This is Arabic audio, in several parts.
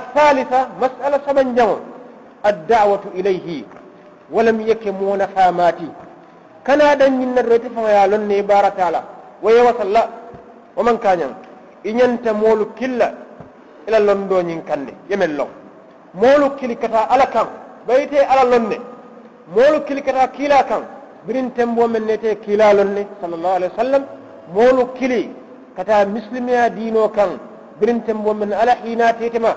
الثالثة مسألة سبن جمع الدعوة إليه ولم يكمون فاماتي كان هذا من الرتف يا لن بارة على ويوصل لا. ومن كان إن ينت مول كلا إلى لندن كان. يمل لو. مول كل كتا على كم بيتي على لندن مول كل كتا كلا كم برين تمبو من نتي كلا لندن صلى الله عليه وسلم. مول كلي كتا مسلمي دينو كم برين تمبو من على حيناتي تما.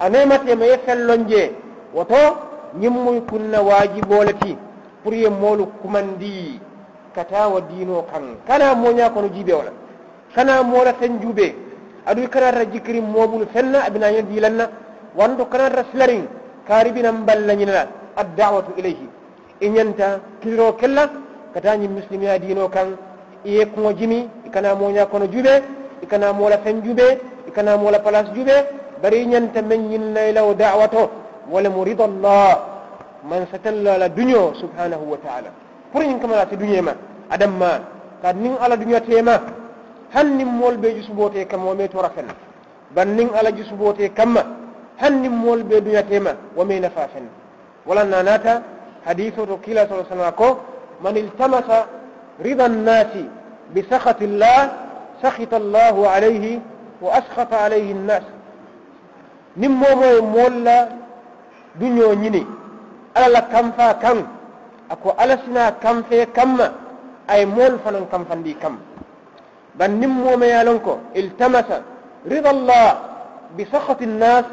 a memate ma ye fellon woto ñimmuy kunna waajiboleti pour ye moolu kumandi. Kata wa diino kan. Kana moña kono jiibe wala. Kana moola ten juube. Aduy kanata jikiri moɓulu fenna abinaño dilanna wanto kanata silarin karibinan ballañinala addawatu ilayhi. I ñanta kiliro kella katañi muslimiya diino kan. Iye kuŋo jimi i kana moña kono juube. I kana moola fen juube i kana moola place juube. Ñanta men ñinnaylawo dawato ولم رضى الله من ستل على دنيا سبحانه وتعالى فرين كما لا دنيا ما. آدم ما. كاد نين على دنيا تيما هن مول بي جسبوتي كما ومي تورفن بل نين على جسبوتي كما هن مول بي دنيا تيما ومي نفافن. ولا ناتا حديث ركيلا صلى الله عليه وسلم من التمس رضا الناس بسخط الله سخط الله عليه وأسخط عليه الناس نمو مولا duño ñini ala la kamfa kan ako ala sina kamfe kamma ay mool fanan kamfandi kam ban nim mome yalon ko iltamasa rida allah bi sakhati nnas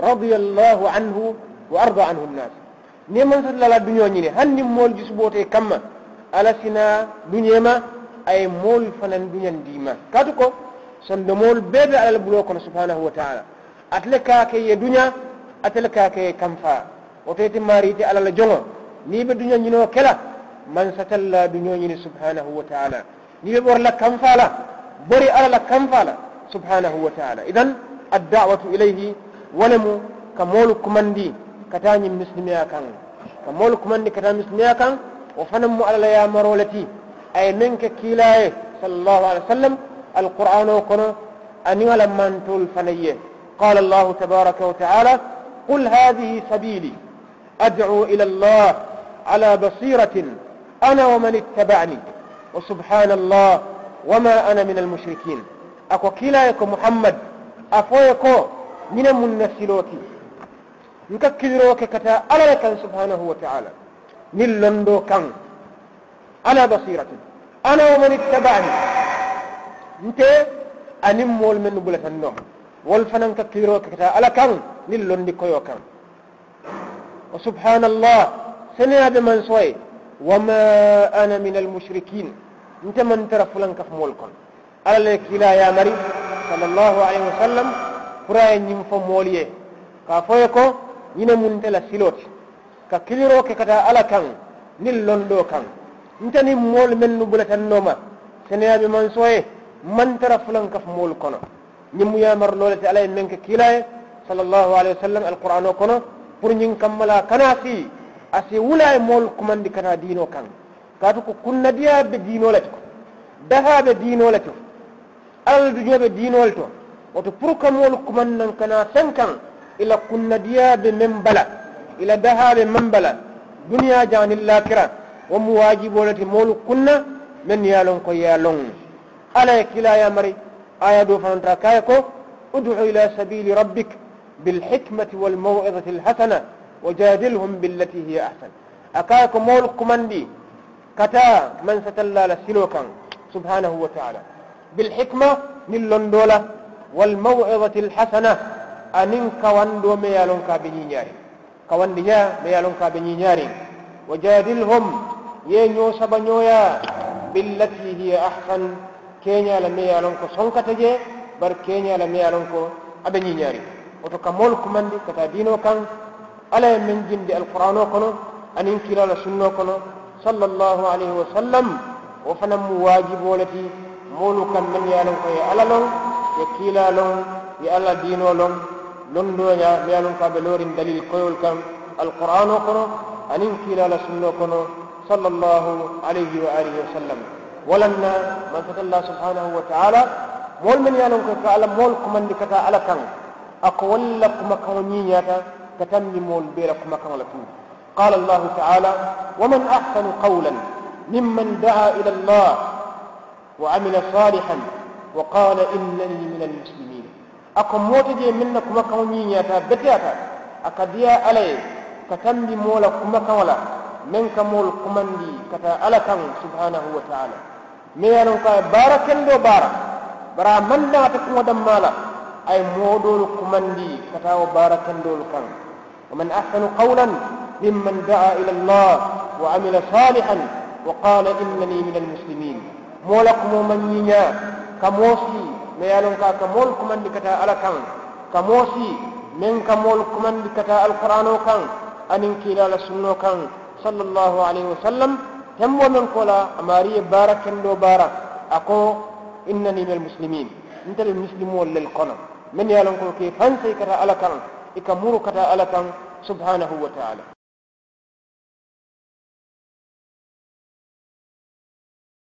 radiya allahu anhu wa arda anhu nnas ni man sa la duño ñini han nim mool jusbote kamma ala sina duñema ay mool fanan duñandima katu ko sonde mool bebe kono wa atle ka ke ye duña atel ka ke kamfa woto mariti ala la jongo ni be dunya nyino kela man satalla dunya nyini subhanahu wa ta'ala ni be borla kamfa la bori ala la kamfa la subhanahu wa ta'ala idan ad-da'watu ilayhi walamu kamolu kumandi katani muslimiya kan kamolu kumandi katani muslimiya kan wa fanam mu ala ya marolati ay men ke kilaye sallallahu alaihi wasallam القرآن وكنا أن يلم من تول فنيه قال الله تبارك وتعالى قل هذه سبيلي أدعو إلى الله على بصيرة أنا ومن اتبعني وسبحان الله وما أنا من المشركين. أكو كلايكو محمد أفويكو من المنسلوتي نككلروك كتا ألا لك سبحانه وتعالى. نلندو كان. على بصيرة. أنا ومن اتبعني. انت أنمول من بلة النوم. والفنان كثيرو كتا. على كان؟ للون ديكو كان. وسبحان الله سنيا بمن سوي. وما أنا من المشركين. أنت من ترى فلان كف مولكون. على لك إلى يا مري صلى الله عليه وسلم فرأي نيم فموليه كافويكو ني من تلا سيلوت. ككيرو كتا. على كان؟ للون دو كان. أنت ني مول من بلتن نوما. سنيا بمن سوي. من ترى فلان كف مولكون. Ñimmu yamar lolete alaye men ke kilaye صلى الله عليه وسلم القرآن وكنا. فرنين كملا كنا في أسي ولا مول كمان دي كنا دينو كان. كاتو كنا ديا بدينو لتو. دها بدينو لتو. أل دجوا بدينو لتو. وتو فرك مول كمان كنا سنكن إلى كنا ديا بمنبلا. إلى دها بمنبلا. دنيا جان اللاكرة. ومواجب ولتي مول كنا. من يالون كو يالون. ألا كلا يا مري. آية دو فانترا كايكو ادعو إلى سبيل ربك بالحكمة والموعظة الحسنة وجادلهم بالتي هي أحسن. أكاك مولك مندي كتا من ستلا لسلوكا سبحانه وتعالى. بالحكمة من لندولة والموعظة الحسنة أنين كواندو ميالون كابنينياري كوانديا ميالون كابنينياري وجادلهم ينيو سبنيويا بالتي هي أحسن. كينيا لميالون كو سنكتجي بر كينيا لميالون كو أبنينياري woto ka moolu kumandi kata diino kan ala ye men jindi alqur'ano kono anin kilala sunno kono sallallahu alayhi wa sallam wo fana mu waajibo le ti kam men ye lon ko ye ala lon ye kiila lon ye ala diino lon londoña mi ye lon ko aɓe loorin dalil koyol kan alqur'ano kono anin kilala sunno kono sallallahu alayhi wa alihi wa sallam walanna man fatallah subhanahu wa ta'ala mool men ye lon ko ka ala mool kumandi kata ala kan أقول لكم كونية كتم مول بيركم كولتون قال الله تعالى ومن أحسن قولا ممن دعا إلى الله وعمل صالحا وقال إنني من المسلمين. أكم موتجي منكم كونية بتياتا. أكديا علي كتم مول كما كولا من كمول كمندي كتا على سبحانه وتعالى. ميانو كاي باركن دو بارك برا من لا تكون دمالا أي مودول كمندي كتاو باركن دول كان ومن أحسن قولا ممن دعا إلى الله وعمل صالحا وقال إنني من المسلمين مولكم من ينيا كموسي ميالون كا كمول كمندي كتا على كان كموسي من كمول كمندي كتا القرآن كان أنين كلا لسنو كان صلى الله عليه وسلم هم ومن قولا أماري باركن دو بارك. أكو إنني من المسلمين. أنت المسلمون للقنم. من يالون كي فانسي كتا على كان إكمرو كتا على كان سبحانه وتعالى.